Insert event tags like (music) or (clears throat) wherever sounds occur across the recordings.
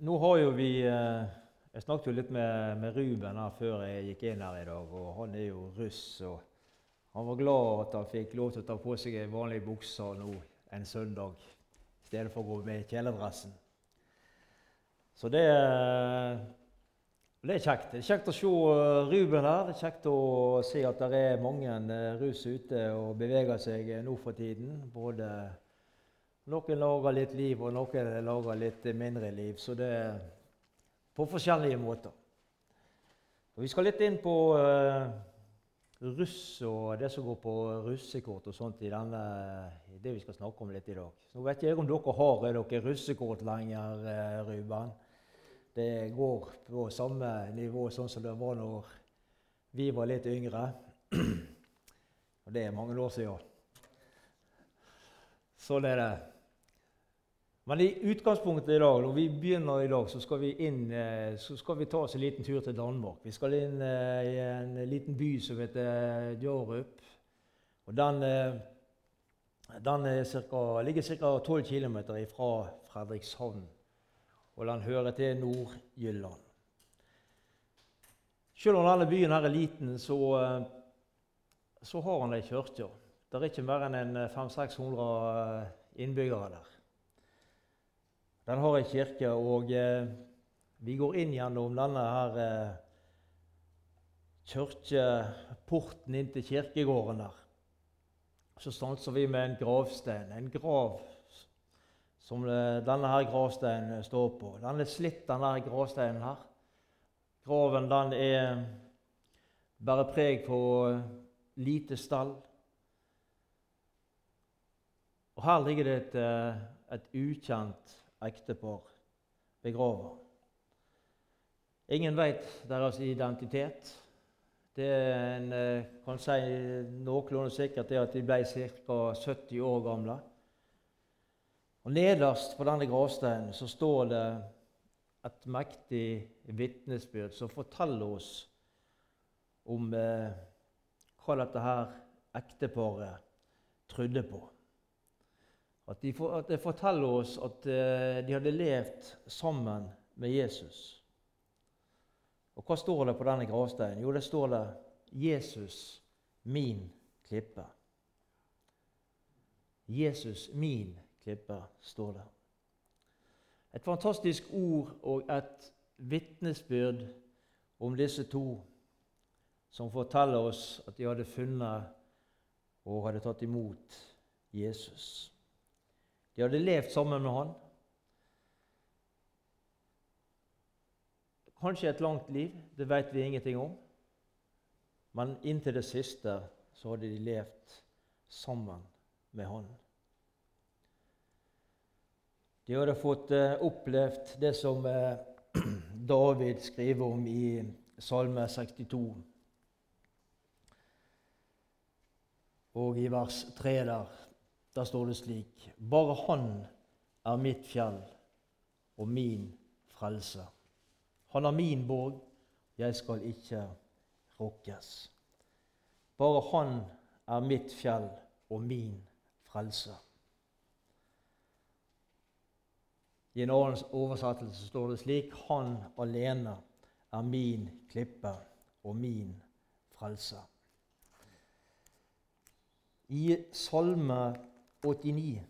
Nå har jo vi eh, Jeg snakket jo litt med, med Ruben her før jeg gikk inn her i dag. og Han er jo russ. og Han var glad at han fikk lov til å ta på seg vanlige bukser nå en søndag i stedet for å gå med kjeledressen. Så det, det er kjekt. Det er kjekt å se eh, Ruben her. Det er kjekt å se at det er mange eh, russ ute og beveger seg nå for tiden. Både noen lager litt liv, og noen lager litt mindre liv. Så det er på forskjellige måter. Og vi skal litt inn på uh, russ og det som går på russekort og sånt i denne, det vi skal snakke om litt i dag. Så vet jeg om dere har dere russekort lenger, uh, Ruben. Det går på samme nivå sånn som det var når vi var litt yngre. (clears throat) Og det er mange år siden. Sånn er det. Men i utgangspunktet i dag, når vi begynner i dag, så skal vi inn, eh, så skal vi ta oss en liten tur til Danmark. Vi skal inn eh, i en liten by som heter Djarup. Og den, eh, den cirka, ligger ca. 12 km fra Fredrikshavn. Og den hører til Nord-Jylland. Selv om denne byen her er liten, så, så har han ei kirke. Det er ikke mer enn 500-600 innbyggere der. Den har ei kirke, og eh, vi går inn gjennom denne her eh, kirkeporten inn til kirkegården der. Så stanser vi med en gravstein, en grav som eh, denne her gravsteinen står på. Den er slitt, denne her gravsteinen her. Graven den er bare preg på eh, lite stall. Og her ligger det et, eh, et ukjent ektepar begrava. Ingen veit deres identitet. Det en eh, kan si noenlunde sikkert, er at de ble ca. 70 år gamle. Og Nederst på denne gravsteinen så står det et mektig vitnesbyrd som forteller oss om eh, hva dette her ekteparet trodde på. At, de, at det forteller oss at uh, de hadde levd sammen med Jesus. Og hva står det på denne gravsteinen? Jo, det står det 'Jesus, min klippe'. Jesus, min klippe, står det. Et fantastisk ord og et vitnesbyrd om disse to som forteller oss at de hadde funnet og hadde tatt imot Jesus. De hadde levd sammen med han. Kanskje et langt liv, det vet vi ingenting om. Men inntil det siste så hadde de levd sammen med han. De hadde fått uh, opplevd det som uh, (clears throat) David skriver om i Salme 62. Og i vers 3 der der står det slik Bare Han er mitt fjell og min frelse. Han er min borg, jeg skal ikke rokkes. Bare Han er mitt fjell og min frelse. I en annen oversettelse står det slik Han alene er min klippe og min frelse. I Salme 89.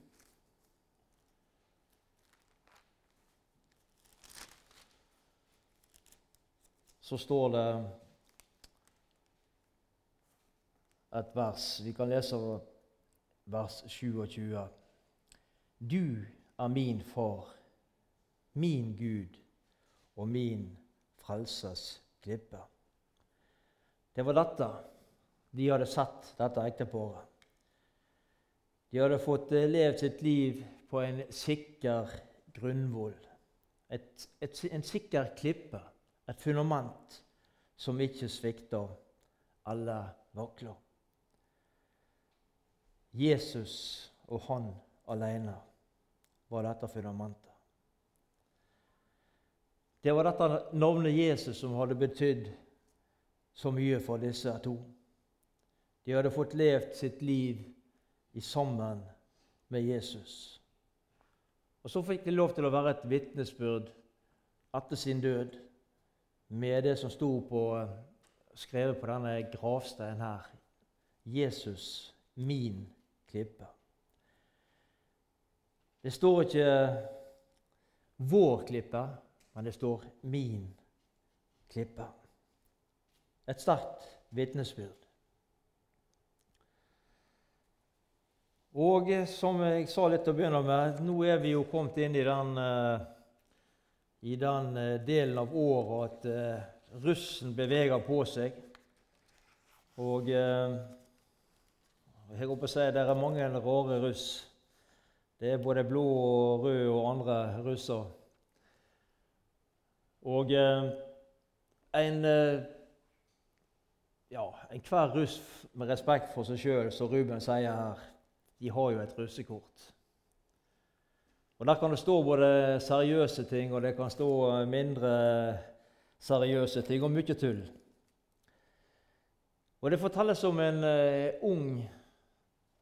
Så står det et vers. Vi kan lese vers 27. Du er min far, min Gud og min frelses klippe. Det var dette de hadde sett, dette ekteparet. De hadde fått eh, levd sitt liv på en sikker grunnvoll. Et, et, en sikker klippe, et fundament som ikke svikter alle vakler. Jesus og han alene var dette fundamentet. Det var dette navnet Jesus som hadde betydd så mye for disse to. De hadde fått levd sitt liv i sammen med Jesus. Og så fikk de lov til å være et vitnesbyrd etter sin død med det som sto på, skrevet på denne gravsteinen her. Jesus, min klippe. Det står ikke 'vår klippe', men det står 'min klippe'. Et sterkt vitnesbyrd. Og som jeg sa litt til å begynne med, nå er vi jo kommet inn i den, uh, i den uh, delen av året at russen beveger på seg. Og jeg håper å si det er mange rare russ. Det er både blå og rød og andre russer. Og eh, en eh, ja, enhver russ med respekt for seg sjøl, som Ruben sier her, de har jo et russekort. Og Der kan det stå både seriøse ting og det kan stå mindre seriøse ting, og mye tull. Og Det fortelles om en uh, ung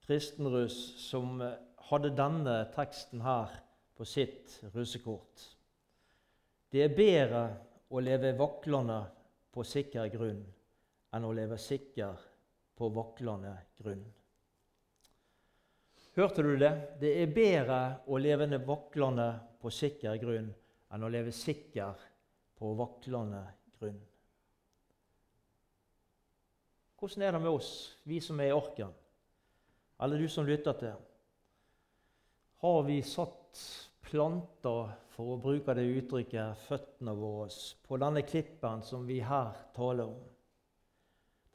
kristenruss som eh, hadde denne teksten her på sitt russekort. Det er bedre å leve vaklende på sikker grunn enn å leve sikker på vaklende grunn. Hørte du det? Det er bedre å leve vaklende på sikker grunn enn å leve sikker på vaklende grunn. Hvordan er det med oss, vi som er i orken? eller du som lytter til, har vi satt planter, for å bruke det uttrykket, føttene våre på denne klippen som vi her taler om.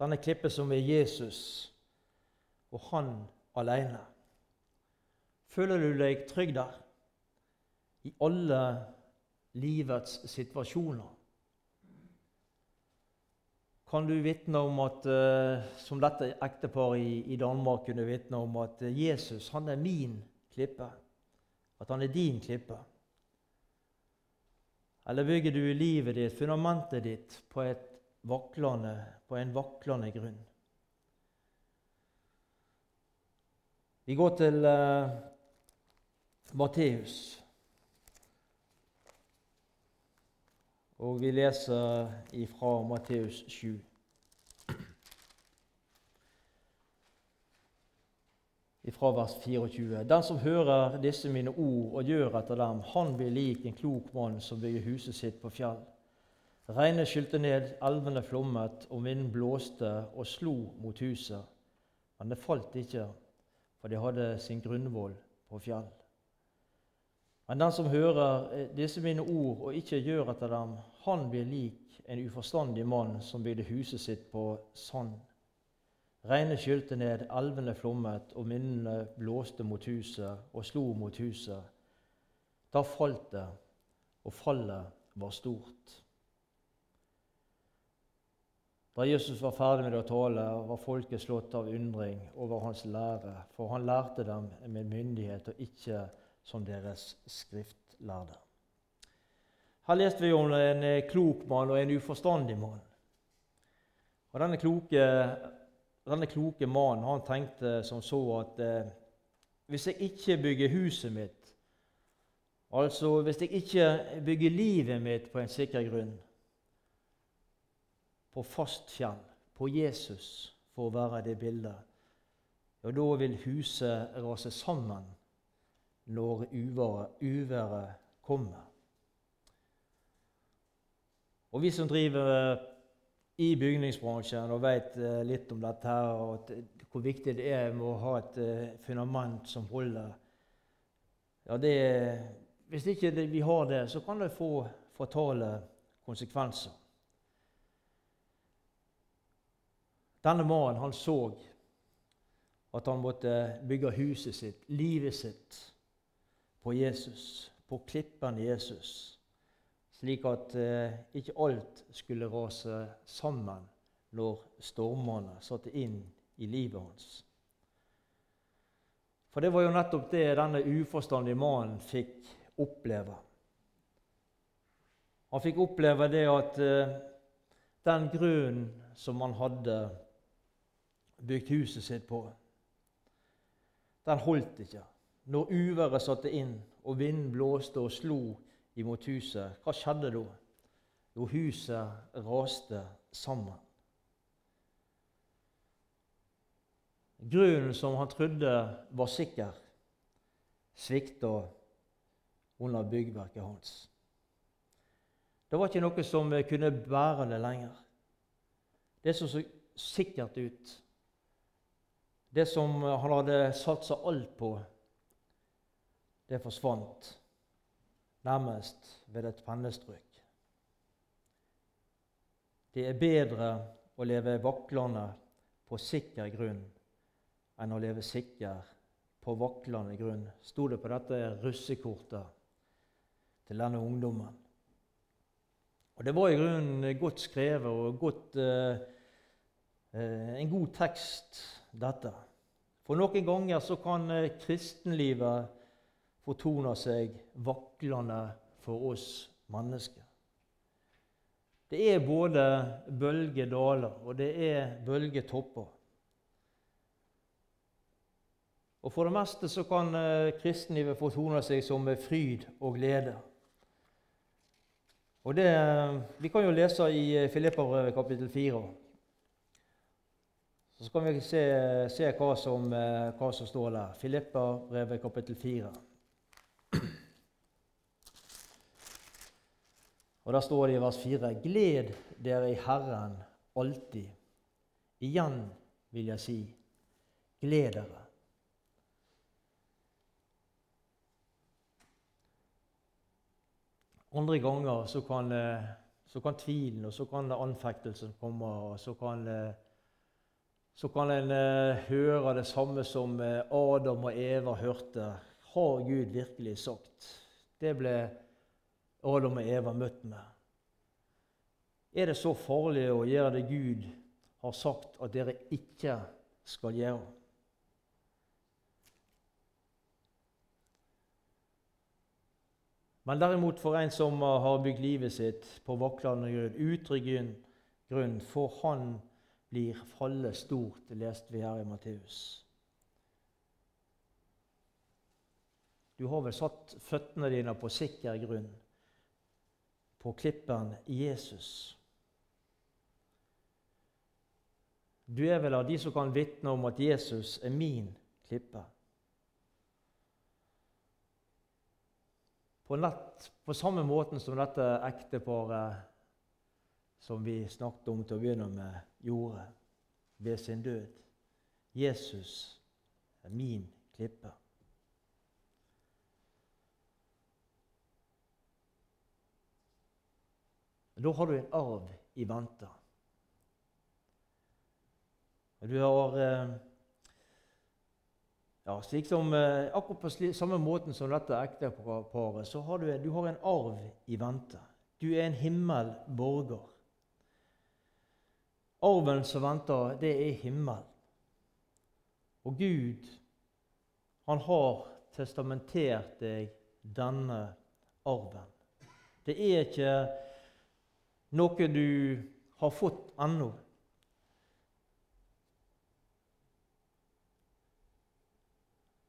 Denne klippen som er Jesus, og han alene. Føler du deg trygg der? I alle livets situasjoner? kan du vitne om at, uh, som dette ekteparet i, i, Danmark kunne vitne om, at uh, Jesus han er min klippe. At han er din klippe. Eller bygger du livet ditt, fundamentet ditt, på, vaklende, på en vaklende grunn? Vi går til uh, Matteus. Og vi leser ifra Matteus 7. Ifra vers 24. Den som hører disse mine ord og gjør etter dem, han blir lik en klok mann som bygger huset sitt på fjell. Regnet skylte ned, elvene flommet, og vinden blåste og slo mot huset. Men det falt ikke, for det hadde sin grunnvoll på fjell. Men den som hører eh, disse mine ord og ikke gjør etter dem, han blir lik en uforstandig mann som bygde huset sitt på sand. Regnet skylte ned, elvene flommet, og minnene blåste mot huset og slo mot huset. Da falt det, og fallet var stort. Da Jesus var ferdig med å tale, var folket slått av undring over hans lære, for han lærte dem med myndighet og ikke som deres skriftlærde. Her leste vi om en eh, klok mann og en uforstandig mann. Og Denne kloke, denne kloke mannen han tenkte som så at eh, hvis jeg ikke bygger huset mitt, altså hvis jeg ikke bygger livet mitt på en sikker grunn, på fast fjell, på Jesus, for å være det bildet, ja, da vil huset rase sammen når uværet kommer. Og vi som driver i bygningsbransjen og vet eh, litt om dette her, og hvor viktig det er med å ha et eh, fundament som holder ja, det, Hvis ikke vi har det, så kan det få fatale konsekvenser. Denne mannen han så at han måtte bygge huset sitt, livet sitt, på Jesus, på klippen Jesus, slik at eh, ikke alt skulle rase sammen når stormene satte inn i livet hans. For det var jo nettopp det denne uforstandige mannen fikk oppleve. Han fikk oppleve det at eh, den grunnen som han hadde bygd huset sitt på, den holdt ikke. Når uværet satte inn og vinden blåste og slo imot huset, hva skjedde da? Jo, huset raste sammen. Grunnen som han trodde var sikker, svikta under byggverket hans. Det var ikke noe som kunne bære det lenger. Det som så sikkert ut, det som han hadde satsa alt på, det forsvant nærmest ved et pennestrøk. Det er bedre å leve vaklende på sikker grunn enn å leve sikker på vaklende grunn, sto det på dette russekortet til denne ungdommen. Og Det var i grunnen godt skrevet og godt, eh, eh, en god tekst, dette. For noen ganger så kan eh, kristenlivet fortone seg vaklende for oss mennesker. Det er både bølgedaler og det er bølgetopper. Og For det meste så kan eh, kristenlivet fortone seg som fryd og glede. Og det, Vi kan jo lese i eh, Filipperbrevet kapittel 4. Så kan vi se, se hva, som, eh, hva, som, står der. Filipperbrevet kapittel 4. Og Der står det i vers 4.: Gled dere i Herren alltid. Igjen vil jeg si, gled dere. Andre ganger så kan, eh, så kan tvilen og så kan anfektelsen komme. og Så kan, eh, så kan en eh, høre det samme som Adam og Eva hørte. Har Gud virkelig sagt? Det ble Adam og Eva møtt med. Er det så farlig å gjøre det Gud har sagt at dere ikke skal gjøre? Men derimot for en som har bygd livet sitt på vaklende grunn, utrygg grunn, for han blir fallet stort, leste vi her i Matteus. Du har vel satt føttene dine på sikker grunn, på klippen Jesus. Du er vel av de som kan vitne om at Jesus er min klippe. på, nett, på samme måten som dette ekteparet som vi snakket om til å begynne med, gjorde ved sin død. Jesus er min klippe. Da har du en arv i vente. Du har eh, ja, slik som, eh, akkurat på samme måten som dette ekteparet, så har du, du har en arv i vente. Du er en himmelborger. Arven som venter, det er himmel. Og Gud, han har testamentert deg denne arven. Det er ikke noe du har fått ennå.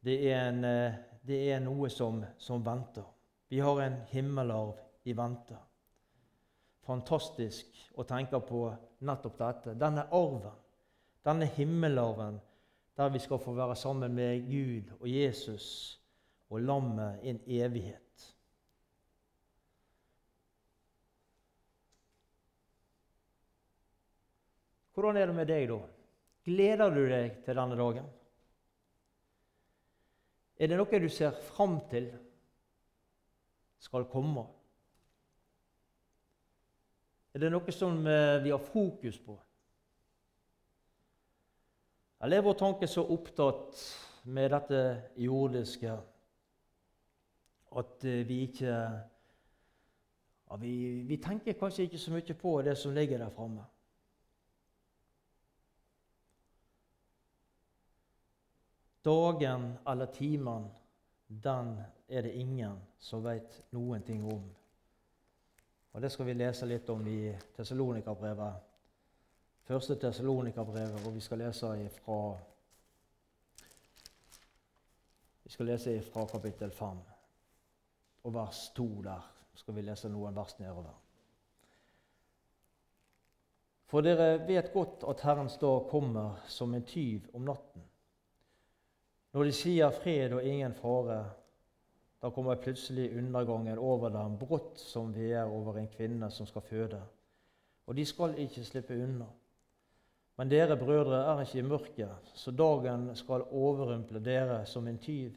det er, en, eh, det er noe som, som, venter. Vi har en himmelarv i vente. Fantastisk å tenke på nettopp dette. Denne arven, denne himmelarven, der vi skal få være sammen med Gud og Jesus og lammet i en evighet. Hvordan er det med deg, da? Gleder du deg til denne dagen? Er det noe du ser fram til skal komme? Er det noe som eh, vi har fokus på? Eller er vår tanke så opptatt med dette jordiske at eh, vi ikke ja, vi, vi tenker kanskje ikke så mye på det som ligger der framme? Dagen eller timen, den er det ingen som veit noen ting om. Og Det skal vi lese litt om i Tessalonika-brevet. Første Tessalonika-brevet, hvor vi skal lese ifra Vi skal lese fra kapittel 5 og vers 2 der. skal vi lese noen vers nedover. For dere vet godt at Herrens dag kommer som en tyv om natten. Når de sier fred og ingen fare, da kommer plutselig undergangen over dem, brått som vi er over en kvinne som skal føde. Og de skal ikke slippe unna. Men dere brødre er ikke i mørket, så dagen skal overrumple dere som en tyv.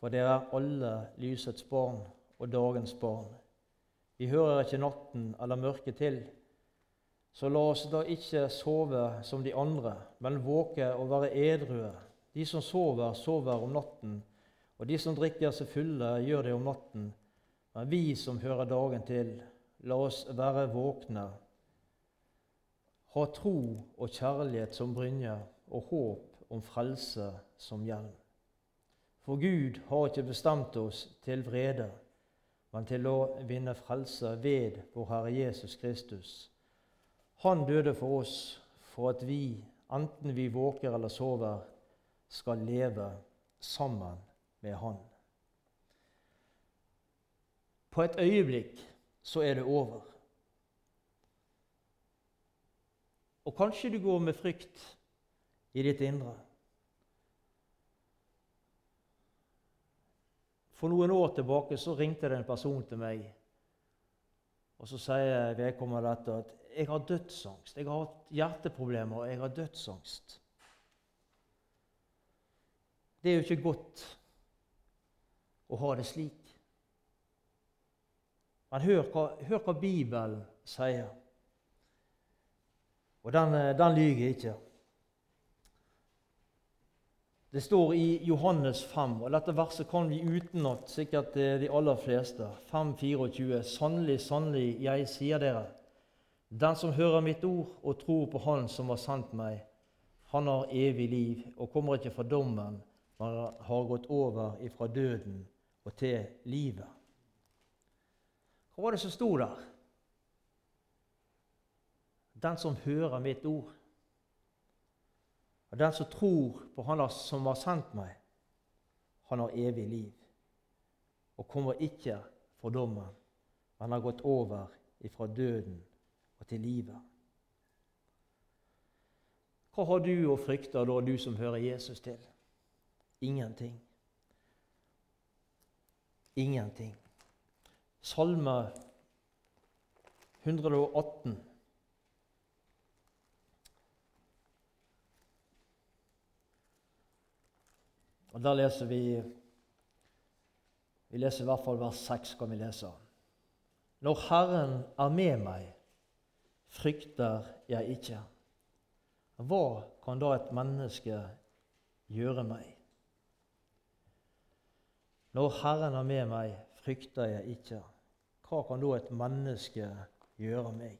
For dere er alle lysets barn og dagens barn. Vi hører ikke natten eller mørket til. Så la oss da ikke sove som de andre, men våke og være edrue de som sover, sover om natten, og de som drikker seg fulle, gjør det om natten. Men vi som hører dagen til, la oss være våkne. Ha tro og kjærlighet som brynje og håp om frelse som hjelm. For Gud har ikke bestemt oss til vrede, men til å vinne frelse ved vår Herre Jesus Kristus. Han døde for oss for at vi, enten vi våker eller sover, skal leve sammen med Han. På et øyeblikk så er det over. Og kanskje du går med frykt i ditt indre. For noen år tilbake så ringte det en person til meg, og så sier vedkommende dette at 'jeg har dødsangst'. 'Jeg har hatt hjerteproblemer, og jeg har dødsangst'. Det er jo ikke godt å ha det slik. Men hør hva, hør hva Bibelen sier. Og den, den lyver ikke. Det står i Johannes 5, og dette verset kan vi utenat, sikkert de aller fleste. 5,24. Sannelig, sannelig, jeg sier dere, den som hører mitt ord og tror på Han som har sendt meg, han har evig liv og kommer ikke fra dommen, man har gått over fra døden og til livet. Hva var det som sto der? Den som hører mitt ord, og den som tror på Han som har sendt meg, han har evig liv og kommer ikke for dommen, men har gått over fra døden og til livet. Hva har du å frykte da, du som hører Jesus til? Ingenting. Ingenting. Salme 118. Og Der leser vi Vi leser i hvert fall vers 6. kan vi lese. Når Herren er med meg, frykter jeg ikke. Hva kan da et menneske gjøre meg? Når Herren er med meg, frykter jeg ikke. Hva kan da et menneske gjøre meg?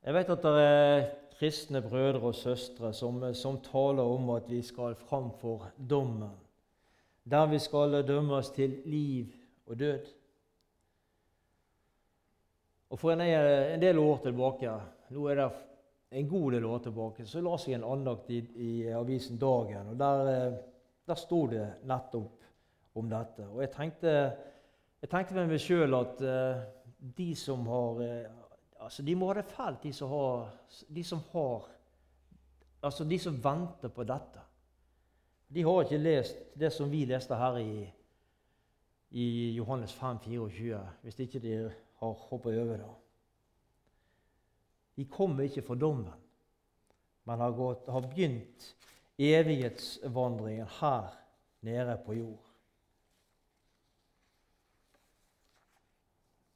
Jeg vet at det er kristne brødre og søstre som, som taler om at vi skal framfor dommen, der vi skal dømmes til liv og død. Og For en, del år tilbake nå er det en god del år tilbake så la jeg en andakt i, i avisen Dagen. og Der, eh, der sto det nettopp om dette. Og jeg tenkte, jeg tenkte med meg sjøl at uh, de som har uh, altså De må ha det fælt, de som har, de som har Altså de som venter på dette. De har ikke lest det som vi leste her i, i Johannes 5, 24, hvis ikke de har hoppa over det. De kommer ikke for dommen, men har, gått, har begynt evighetsvandringen her nede på jord.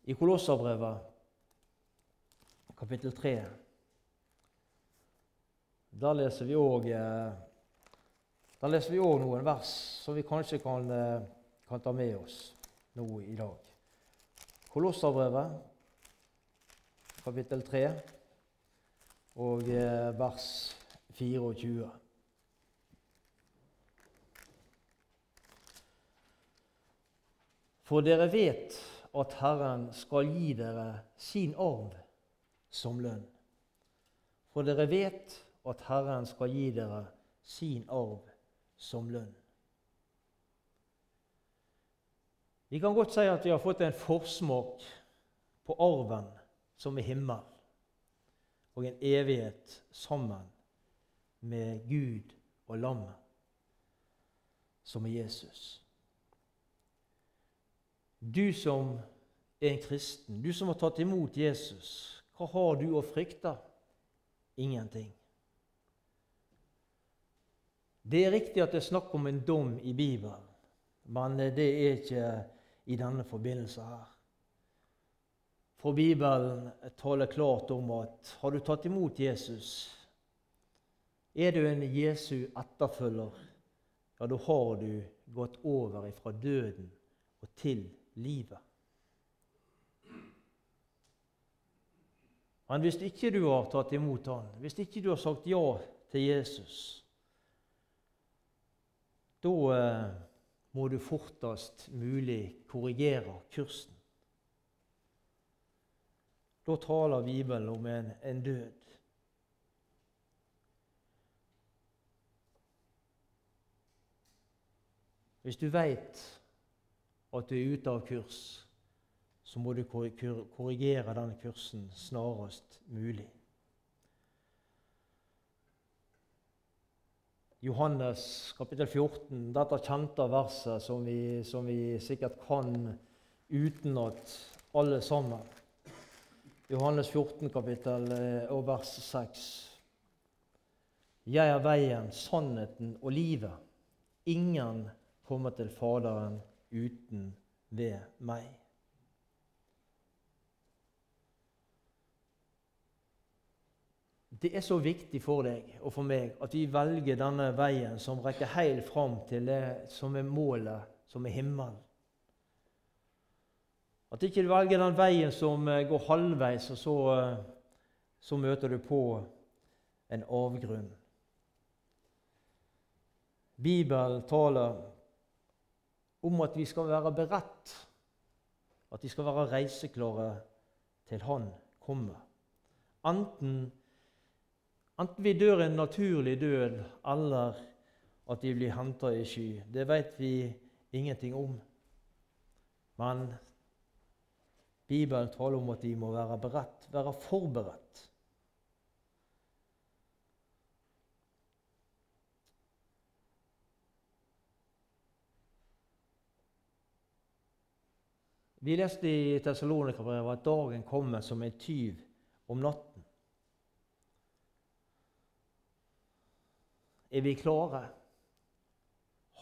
I Kolosserbrevet, kapittel 3, da leser vi òg da leser vi òg noen vers som vi kanskje kan, kan, ta med oss nå i dag. Kolosserbrevet, kapittel 3 og eh, vers 24. For dere vet at Herren skal gi dere sin arv som lønn. For dere vet at Herren skal gi dere sin arv som lønn. Vi kan godt si at vi har fått en forsmak på arven som er himmel, og en evighet sammen med Gud og lammet, som er Jesus. Du som er en kristen, du som har tatt imot Jesus, hva har du å frykte? Ingenting. Det er riktig at det er snakk om en dom i Bibelen, men det er ikke i denne forbindelse her. For Bibelen taler klart om at har du tatt imot Jesus, er du en Jesu etterfølger, ja, da har du gått over fra døden og til livet. Men hvis ikke du har tatt imot han, hvis ikke du har sagt ja til Jesus, da eh, må du fortest mulig korrigere kursen. Da taler Bibelen om en, en død. Hvis du veit at du er ute av kurs, så må du korrigere den kursen snarest mulig. Johannes kapittel 14, dette kjente verset som vi, som vi sikkert kan utenat alle sammen. Johannes 14, kapittel eh, og vers 6. Jeg er veien, sannheten og livet. Ingen kommer til Faderen uten ved meg. Det er så viktig for deg og for meg at vi velger denne veien som rekker helt fram til det som er målet, som er himmelen. At ikke du velger den veien som eh, går halvveis, og så, eh, så møter du på en avgrunn. Bibelen taler om at vi skal være beredt, at vi skal være reiseklare til Han kommer. Enten, enten vi dør en naturlig død, eller at vi blir henta i sky. Det vet vi ingenting om. Men Bibelen taler om at vi må være beredt, være forberedt. Vi leste i Tessalonika-brevet at dagen kommer som en tyv om natten. Er vi klare?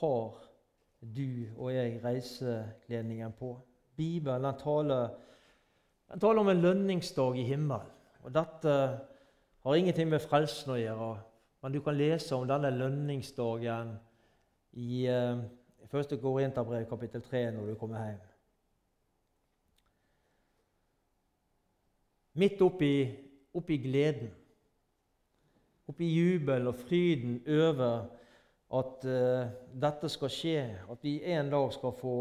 Har du og jeg reisekledningen på? Bibelen taler, den taler om en lønningsdag i himmelen. Og Dette har ingenting med frelsen å gjøre, men du kan lese om denne lønningsdagen i første 1. Korinterbrev kapittel 3 når du kommer hjem. Midt oppi, oppi gleden, oppi jubel og fryden over at uh, dette skal skje, at vi en dag skal få,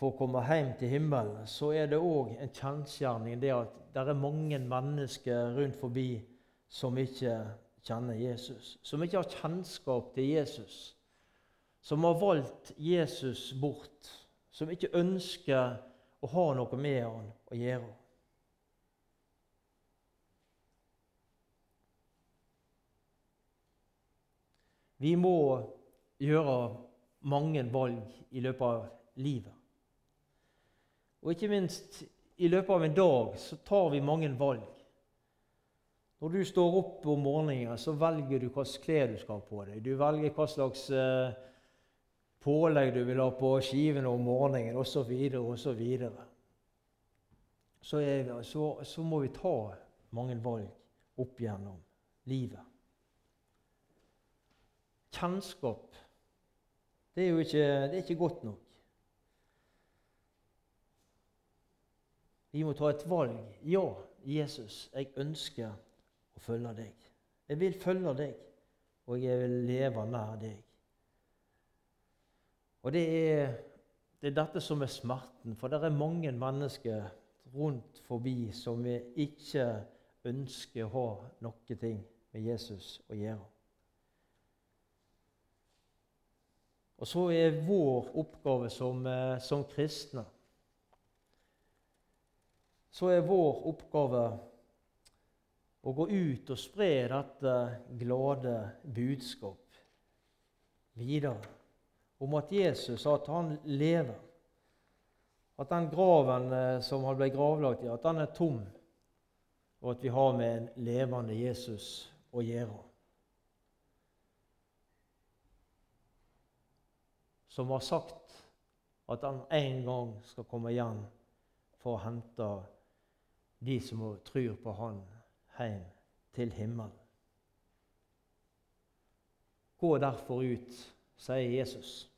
få komme hjem til himmelen, så er det òg en kjensgjerning det at det er mange mennesker rundt forbi som ikke kjenner Jesus, som ikke har kjennskap til Jesus, som har valgt Jesus bort, som ikke ønsker å ha noe med han å gjøre. Vi må gjøre mange valg i løpet av livet. Og ikke minst i løpet av en dag så tar vi mange valg. Når du står opp om morgenen, så velger du hvilke klær du skal ha på deg. Du velger hva slags eh, pålegg du vil ha på skivene om morgenen, osv. osv. Så, så, så må vi ta mange valg opp gjennom livet kjennskap, det er jo ikke, det er ikke godt nok. Vi må ta et valg. Ja, Jesus, jeg ønsker å følge deg. Jeg vil følge deg, og jeg vil leve nær deg. Og det er, det er dette som er smerten, for det er mange mennesker rundt forbi som vi ikke ønsker å ha noe med Jesus å gjøre. Og så er vår oppgave som, eh, som kristne Så er vår oppgave å gå ut og spre dette glade budskap videre om at Jesus at han lever. At den graven eh, som han ble gravlagt i, at den er tom, og at vi har med en levende Jesus å gjøre. som har sagt at han en gang skal komme igjen for å hente de som tror på han, hjem til himmelen. Gå derfor ut, sier Jesus.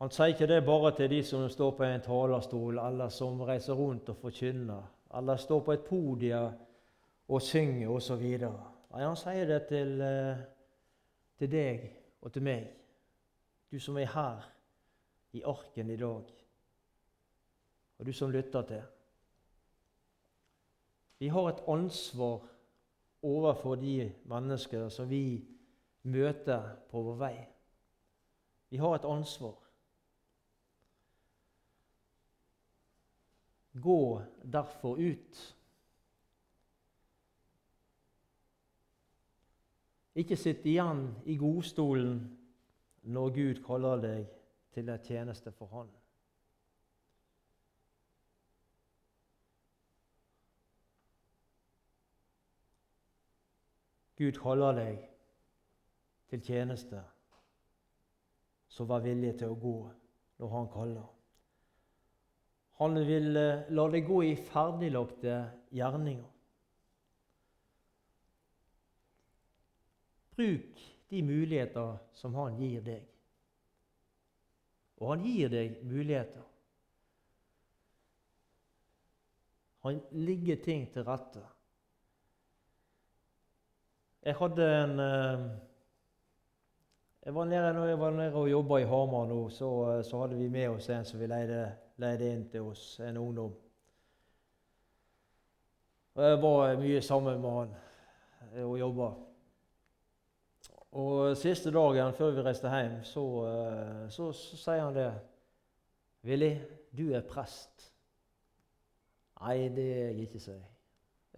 Han sier ikke det bare til de som står på en talerstol, eller som reiser rundt og forkynner, eller står på et podium og synger osv. Nei, han sier det til, eh, til deg og til meg du som er her i arken i dag, og du som lytter til. Vi har et ansvar overfor de mennesker som vi møter på vår vei. Vi har et ansvar. Gå derfor ut. Ikke sitt igjen i godstolen når Gud kaller deg til en tjeneste for Han. Gud kaller deg til tjeneste, så vær villig til å gå når Han kaller. Han vil eh, la deg gå i ferdiglagte gjerninger. Bruk de muligheter som han gir deg. Og han gir deg muligheter. Han ligger ting til rette. Jeg hadde en eh, jeg var nede, når jeg var nede og jobba i Hamar nå, så, eh, så, hadde vi med oss en som vi leide, leide inn til oss, en ungdom. Og Jeg var mye sammen med han eh, og jobba. Og siste dagen før vi reiste hjem, så, så, så sier han det. 'Willy, du er prest.' Nei, det er jeg ikke, sier jeg.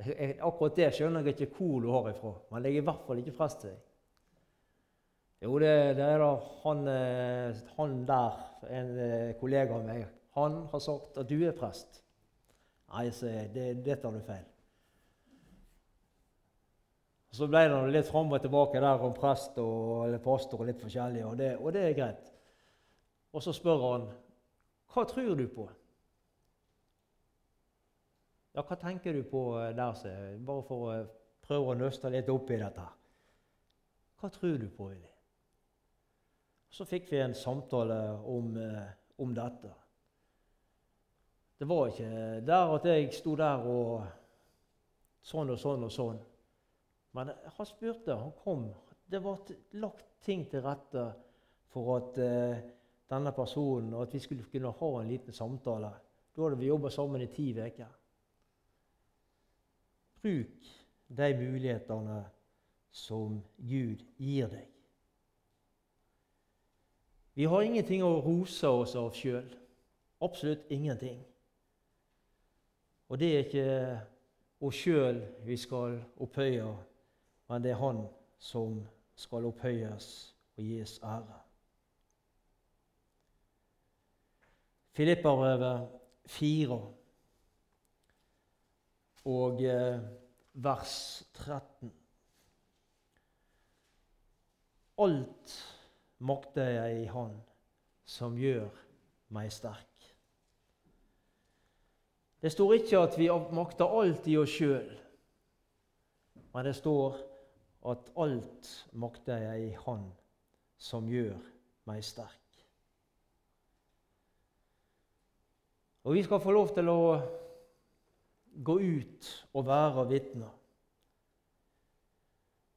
Akkurat det skjønner jeg ikke hvor du har ifra, jeg er i hvert fall ikke prest. til deg. Jo, det, det er da han, eh, han, der, en eh, kollega av meg, han har sagt at du er prest. Nei, sier jeg, det, det tar du feil. Så ble det litt fram og tilbake der om prest og eller pastor og litt forskjellig, og det, og det er greit. Og så spør han hva tror du på? Ja, hva tenker du på der, så, bare for å prøve å nøste litt opp i dette. Hva tror du på, Willy? Så fikk vi en samtale om, eh, om dette. Det var ikke der at jeg sto der og sånn og sånn og sånn. Men han spurte, han kom. Det var lagt ting til rette for at denne personen og at vi skulle kunne ha en liten samtale. Da hadde vi jobba sammen i ti uker. Bruk de mulighetene som Gud gir deg. Vi har ingenting å rose oss av sjøl. Absolutt ingenting. Og det er ikke oss sjøl vi skal opphøye men det er Han som skal opphøyes og gis ære. Filipperbrevet 4 og eh, vers 13. Alt makter jeg i Han som gjør meg sterk. Det står ikke at vi makter alt i oss sjøl, men det står at alt makter jeg i Han som gjør meg sterk. Og vi skal få lov til å gå ut og være vitner.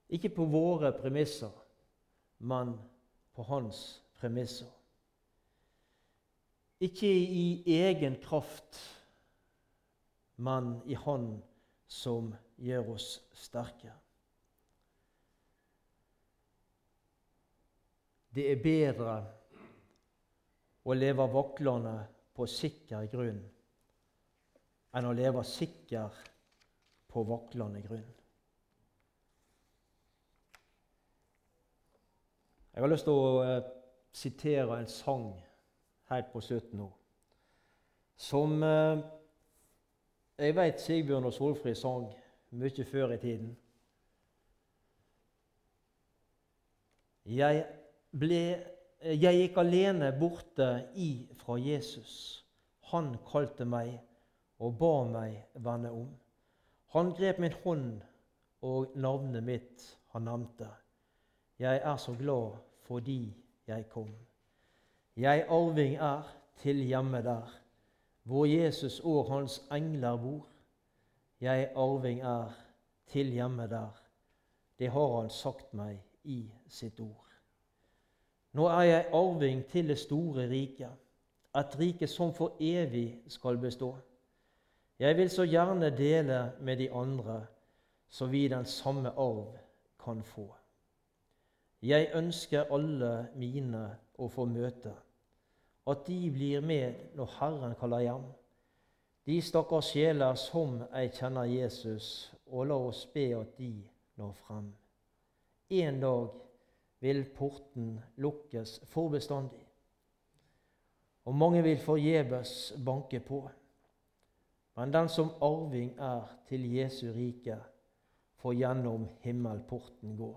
Ikke på våre premisser, men på hans premisser. Ikke i egen kraft, men i Han som gjør oss sterke. det er bedre å leve vaklende på sikker grunn enn å leve sikker på vaklende grunn. Jeg har lyst til å eh, sitere en sang helt på slutten nå, som eh, jeg vet Sigbjørn og Solfrid sang mye før i tiden. Jeg, ble, jeg gikk alene borte ifra Jesus. Han kalte meg og ba meg vende om. Han grep min hånd, og navnet mitt han nevnte. Jeg er så glad fordi jeg kom. Jeg arving er til hjemme der, hvor Jesus og hans engler bor. Jeg arving er til hjemme der, det har han sagt meg i sitt ord. Nå er jeg arving til det store riket, et rike som for evig skal bestå. Jeg vil så gjerne dele med de andre, så vi den samme arv kan få. Jeg ønsker alle mine å få møte, at de blir med når Herren kaller hjem. De stakkars sjeler som ei kjenner Jesus, og la oss be at de når frem. En dag vil porten lukkes for bestandig, og mange vil forgjeves banke på. Men den som arving er til Jesu rike, får gjennom himmelporten gå.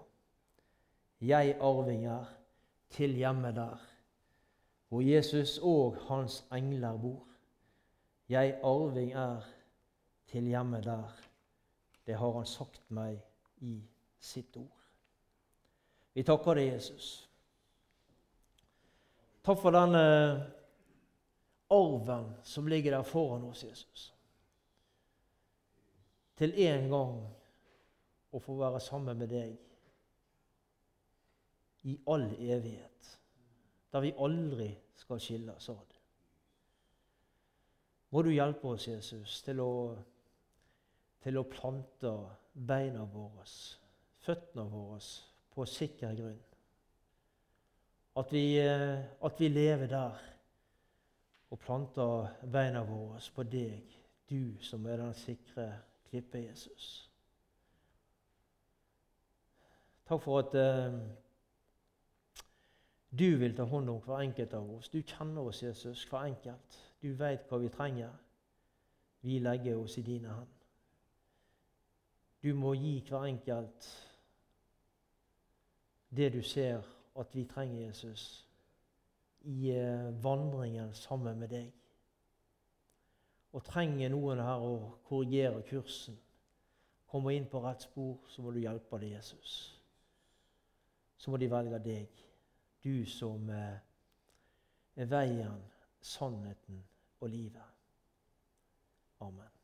Jeg arving er til hjemme der, hvor Jesus og hans engler bor. Jeg arving er til hjemme der. Det har han sagt meg i sitt ord. Vi takker deg, Jesus. Takk for denne arven som ligger der foran oss, Jesus. Til en gang å få være sammen med deg i all evighet, der vi aldri skal skilles ad må du hjelpe oss, Jesus, til å, til å plante beina våre, føttene våre, på sikker grunn. At vi, eh, at vi lever der og planter beina våre på deg, du som er den sikre klippe, Jesus. Takk for at eh, du vil ta hånd om hver enkelt av oss. Du kjenner oss, Jesus, hver enkelt. Du veit hva vi trenger. Vi legger oss i dine hand. Du må gi hver enkelt det du ser at vi trenger, Jesus, i eh, vandringen sammen med deg. Og trenger noen her å korrigere kursen, komme inn på rett spor, så må du hjelpe dem, Jesus. Så må de velge deg, du som eh, er veien sannheten og livet. Amen.